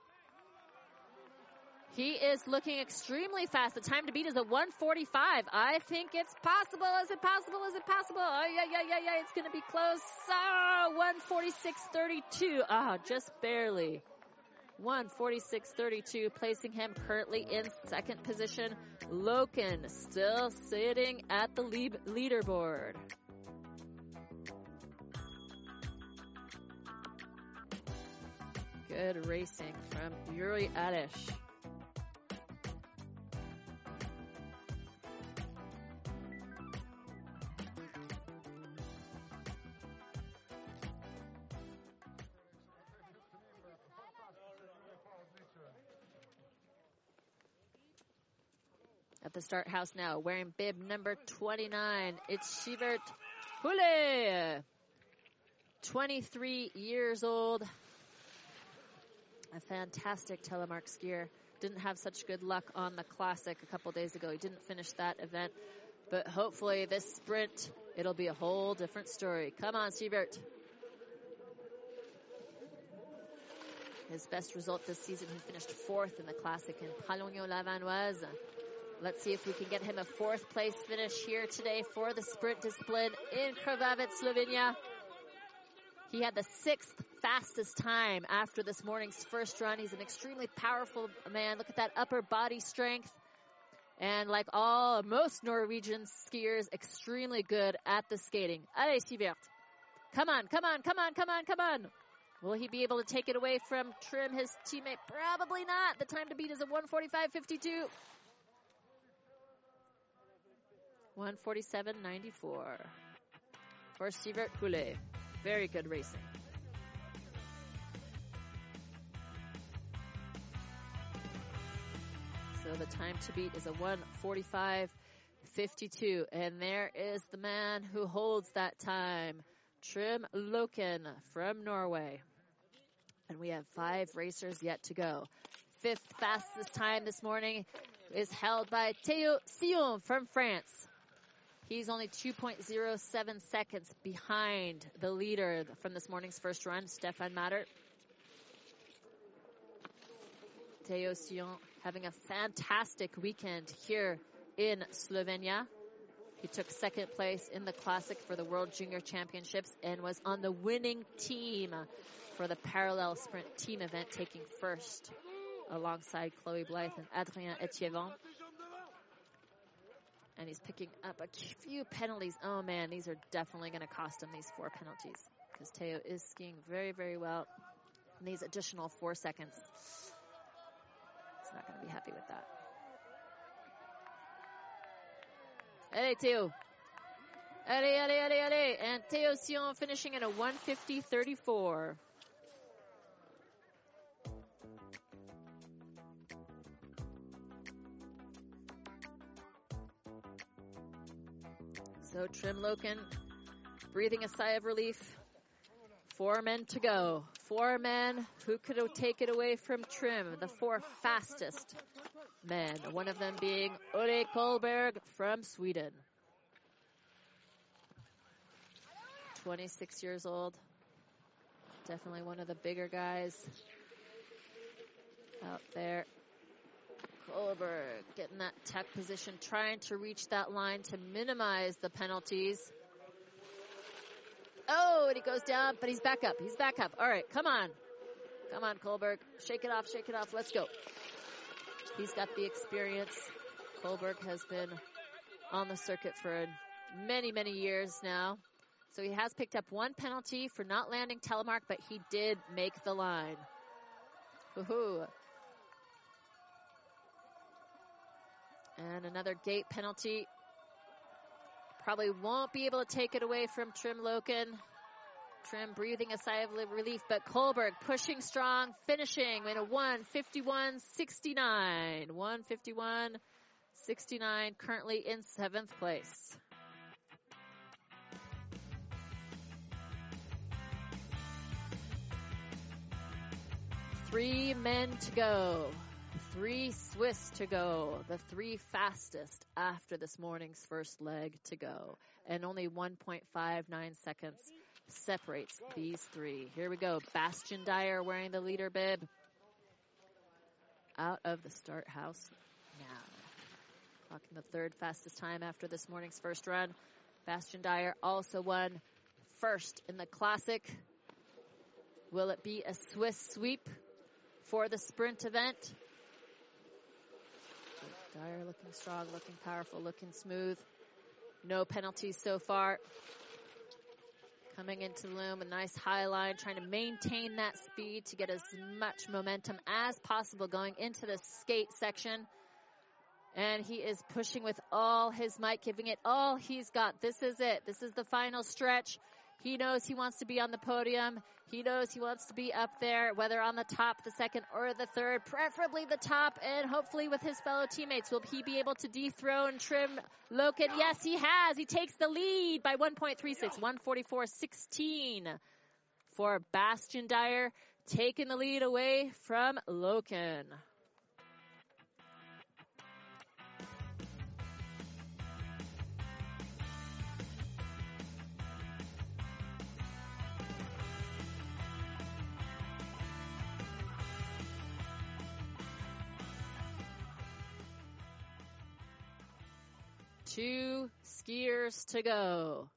He is looking extremely fast. The time to beat is a 145. I think it's possible. Is it possible? Is it possible? Oh, yeah, yeah, yeah, yeah. It's going to be close. Oh, 146.32. Ah, just barely. 146.32, placing him currently in second position. Loken still sitting at the lead- leaderboard. Good racing from Yuri Aleš. Start house now, wearing bib number 29. It's Sivert Hule, 23 years old. A fantastic telemark skier. Didn't have such good luck on the classic a couple days ago. He didn't finish that event, but hopefully this sprint, it'll be a whole different story. Come on, Sivert. His best result this season, he finished fourth in the classic in Pralognan-la-Vanoise. Let's see if we can get him a fourth place finish here today for the sprint discipline in Krvavec, Slovenia. He had the sixth fastest time after this morning's first run. He's an extremely powerful man. Look at that upper body strength. And like all, most Norwegian skiers, extremely good at the skating. Allez, Sivert. Come on, come on, come on, come on, come on. Will he be able to take it away from Trym, his teammate? Probably not. The time to beat is a 145.52. 147.94 for Sivert Poulet. Very good racing. So the time to beat is a 145.52. And there is the man who holds that time, Trym Loken from Norway. And we have five racers yet to go. Fifth fastest time this morning is held by Theo Sion from France. He's only 2.07 seconds behind the leader from this morning's first run, Stefan Matter. Theo Sion having a fantastic weekend here in Slovenia. He took second place in the Classic for the World Junior Championships and was on the winning team for the parallel sprint team event, taking first alongside Chloe Blythe and Adrien Etievant and he's picking up a few penalties. Oh man, these are definitely going to cost him these four penalties because Teo is skiing very, very well. And these additional four seconds, he's not going to be happy with that. Allez, Teo. Allez, allez, allez, allez. And Teo Sion finishing at a 150.34. So Trym Loken breathing a sigh of relief. Four men to go. Four men who could take it away from Trym, the four fastest men. One of them being Ole Kolberg from Sweden. 26 years old. Definitely one of the bigger guys out there. Kolberg getting that tech position, trying to reach that line to minimize the penalties. Oh, and he goes down, but he's back up. He's back up. All right, come on. Come on, Kolberg. Shake it off, shake it off. Let's go. He's got the experience. Kohlberg has been on the circuit for many, many years now. So he has picked up one penalty for not landing telemark, but he did make the line. Woohoo. And another gate penalty. Probably won't be able to take it away from Trym Loken. Trym breathing a sigh of relief, but Kohlberg pushing strong, finishing in a 151.69. 151.69, currently in seventh place. Three men to go. Three Swiss to go. The three fastest after this morning's first leg to go. And only 1.59 seconds separates these three. Here we go. Bastien Dayer wearing the leader bib. Out of the start house now. Clocking the third fastest time after this morning's first run. Bastien Dayer also won first in the classic. Will it be a Swiss sweep? for the sprint event. Dayer looking strong, looking powerful, looking smooth. No penalties so far. Coming into the loom, a nice high line, trying to maintain that speed to get as much momentum as possible going into the skate section. And he is pushing with all his might, giving it all he's got. This is it. This is the final stretch. He knows he wants to be on the podium. He knows he wants to be up there, whether on the top, the second, or the third, preferably the top, and hopefully with his fellow teammates. Will he be able to dethrone Trym Loken? Yes, he has. He takes the lead by 1.36, 144.16 for Bastien Dayer, taking the lead away from Loken. Two skiers to go.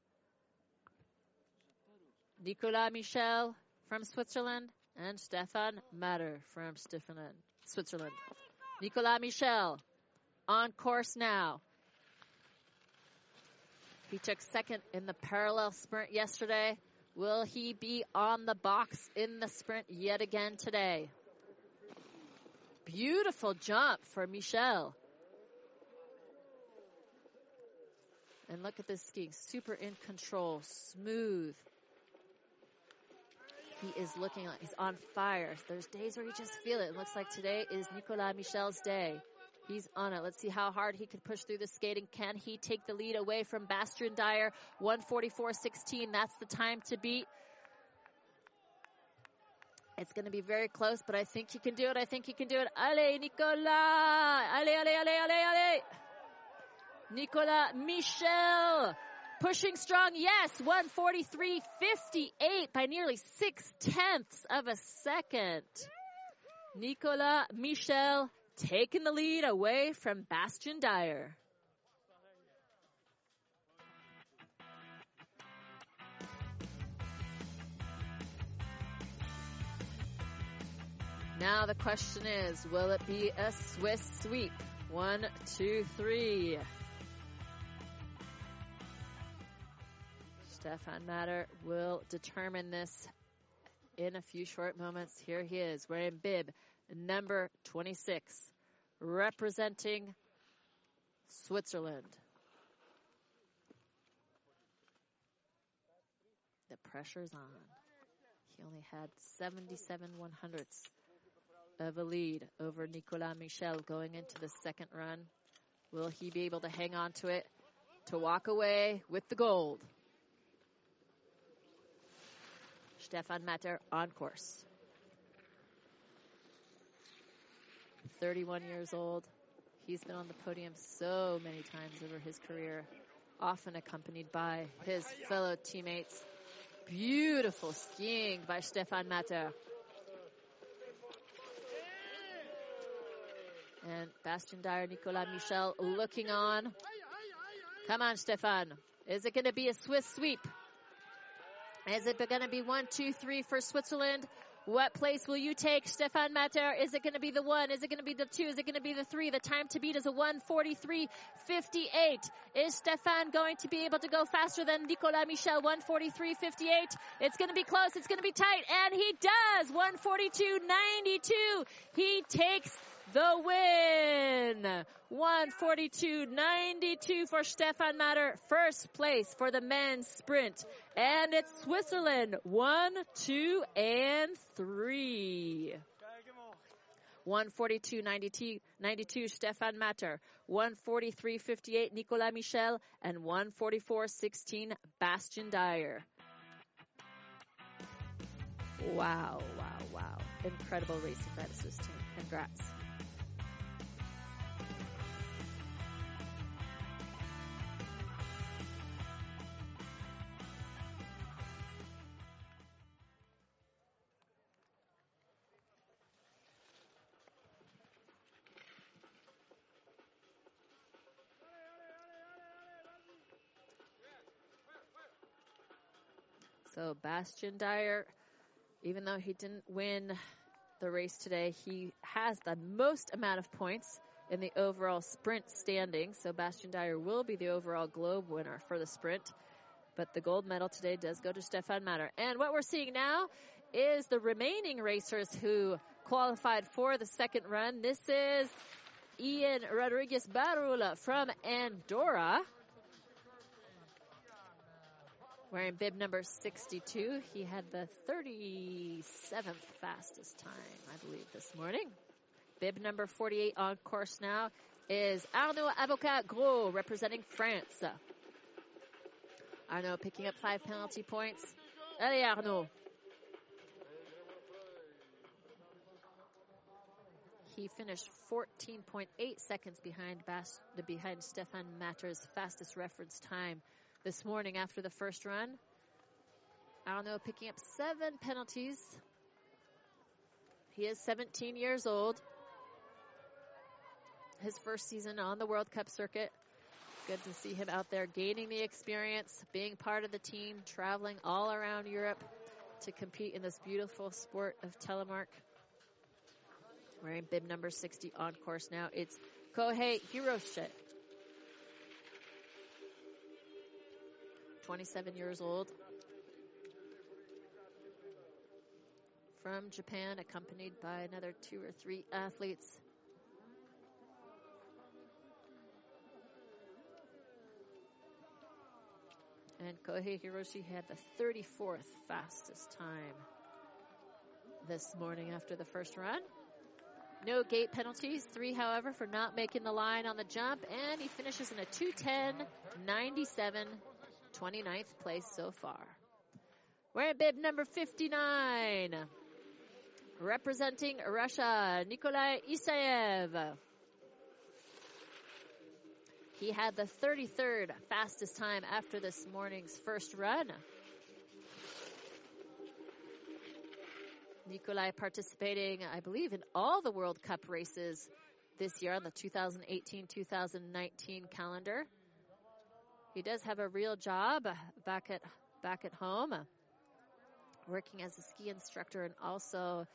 Nicolas Michel from Switzerland and Stefan Matter from Switzerland. Nicolas Michel on course now. He took second in the parallel sprint yesterday. Will he be on the box in the sprint yet again today? Beautiful jump for Michel. And look at this skiing, super in control, smooth. He is looking like he's on fire. There's days where you just feel it. It looks like today is Nicolas Michel's day. He's on it. Let's see how hard he can push through the skating. Can he take the lead away from Bastien Dayer? 144.16. That's the time to beat. It's going to be very close, but I think he can do it. I think he can do it. Allez, Nicolas! Allez, allez, allez, allez, allez! Nicolas Michel pushing strong. Yes, 143.58 by nearly six tenths of a second. Nicolas Michel taking the lead away from Bastien Dayer. Now the question is, will it be a Swiss sweep? One, two, three. Stefan Matter will determine this in a few short moments. Here he is wearing bib number 26, representing Switzerland. The pressure's on. He only had 77 one hundredths of a lead over Nicolas Michel going into the second run. Will he be able to hang on to it to walk away with the gold? Stefan Matter on course. 31 years old. He's been on the podium so many times over his career, often accompanied by his fellow teammates. Beautiful skiing by Stefan Matter. And Bastien Dayer, Nicolas Michel looking on. Come on, Stefan. Is it going to be a Swiss sweep? Is it going to be one, two, three for Switzerland? What place will you take, Stefan Matter? Is it going to be the one? Is it going to be the two? Is it going to be the three? The time to beat is a 143.58. Is Stefan going to be able to go faster than Nicolas Michel? 143.58. It's going to be close. It's going to be tight. And he does. 142.92. He takes the win. 142.92 for Stefan Matter. First place for the men's sprint. And it's Switzerland. One, two, and three. 142.92 Stefan Matter, 143.58 Nicolas Michel, and 144.16 Bastien Dayer. Wow, wow, wow. Incredible racing by team. Congrats. So Bastien Dayer, even though he didn't win the race today, he has the most amount of points in the overall sprint standing. So Bastien Dayer will be the overall globe winner for the sprint. But the gold medal today does go to Stefan Matter. And what we're seeing now is the remaining racers who qualified for the second run. This is Ian Rodriguez Barula from Andorra. Wearing bib number 62. He had the 37th fastest time, I believe, this morning. Bib number 48 on course now is Arnaud Avocat Gros representing France. Arnaud picking up five penalty points. Allez Arnaud. He finished 14.8 seconds behind Bas- behind Stefan Matter's fastest reference time this morning after the first run. I don't know, picking up seven penalties. He is 17 years old. His first season on the World Cup circuit. Good to see him out there gaining the experience, being part of the team, traveling all around Europe to compete in this beautiful sport of telemark. Wearing bib number 60 on course now. It's Kohei Hiroshi. 27 years old. From Japan, accompanied by another two or three athletes. And Kohei Hiroshi had the 34th fastest time this morning after the first run. No gate penalties, three, however, for not making the line on the jump, and he finishes in a 210.97 29th place so far. We're at bib number 59. Representing Russia, Nikolai Isayev. He had the 33rd fastest time after this morning's first run. Nikolai participating, I believe, in all the World Cup races this year on the 2018-2019 calendar. He does have a real job back at back at home, working as a ski instructor and also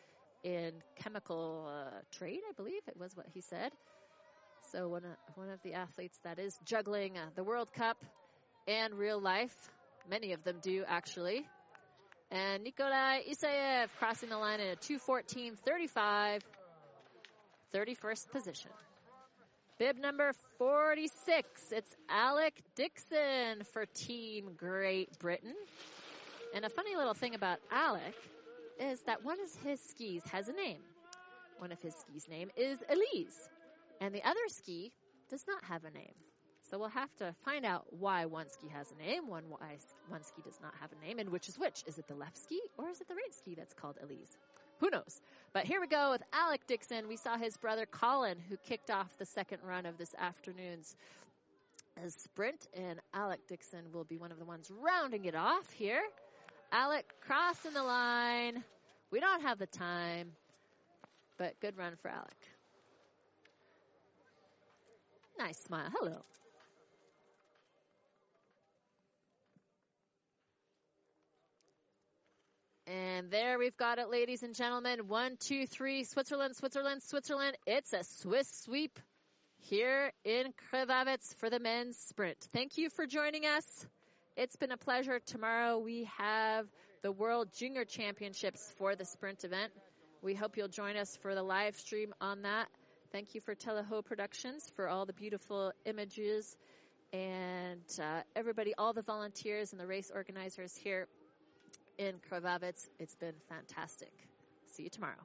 in chemical uh, trade. I believe it was what he said. So one of, one of the athletes that is juggling uh, the World Cup and real life. Many of them do actually. And Nikolai Isayev crossing the line in a 214.35, 31st position. Bib number 46. It's Alec Dixon for Team Great Britain. And a funny little thing about Alec is that one of his skis has a name. One of his skis' name is Elise. And the other ski does not have a name. So we'll have to find out why one ski has a name, one why one ski does not have a name, and which is which. Is it the left ski or is it the right ski that's called Elise? Who knows? But here we go with Alec Dixon. We saw his brother Colin, who kicked off the second run of this afternoon's sprint, and Alec Dixon will be one of the ones rounding it off here. Alec crossing the line. We don't have the time, but good run for Alec. Nice smile. Hello. And there we've got it, ladies and gentlemen. One, two, three, Switzerland, Switzerland, Switzerland. It's a Swiss sweep here in Krvavec for the men's sprint. Thank you for joining us. It's been a pleasure. Tomorrow we have the World Junior Championships for the sprint event. We hope you'll join us for the live stream on that. Thank you for Teleho Productions for all the beautiful images and uh, everybody, all the volunteers and the race organizers here in Krvavec. It's been fantastic. See you tomorrow.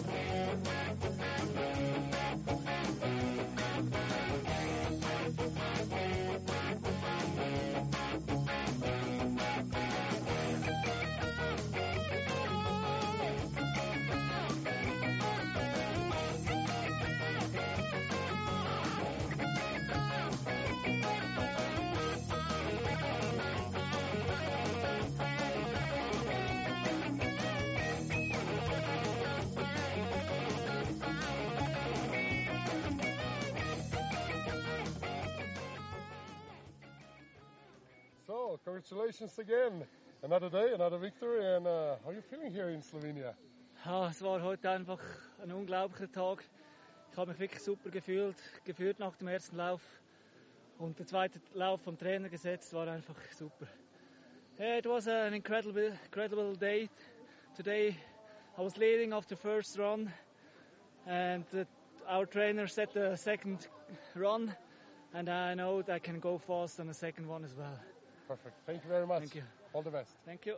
Thank you. So, congratulations again. Another day, another victory. And uh, how are you feeling here in Slovenia? Ja, es war heute einfach ein unglaublicher Tag. Ich habe mich wirklich super gefühlt, gefühlt nach dem ersten Lauf. Und der zweite Lauf vom Trainer gesetzt war einfach super. It was an incredible, incredible day. Today I was leading the first run and the, our trainer set the second run and I know that I can go fast on the second one as well. Perfect. Thank you very much. Thank you. All the best. Thank you.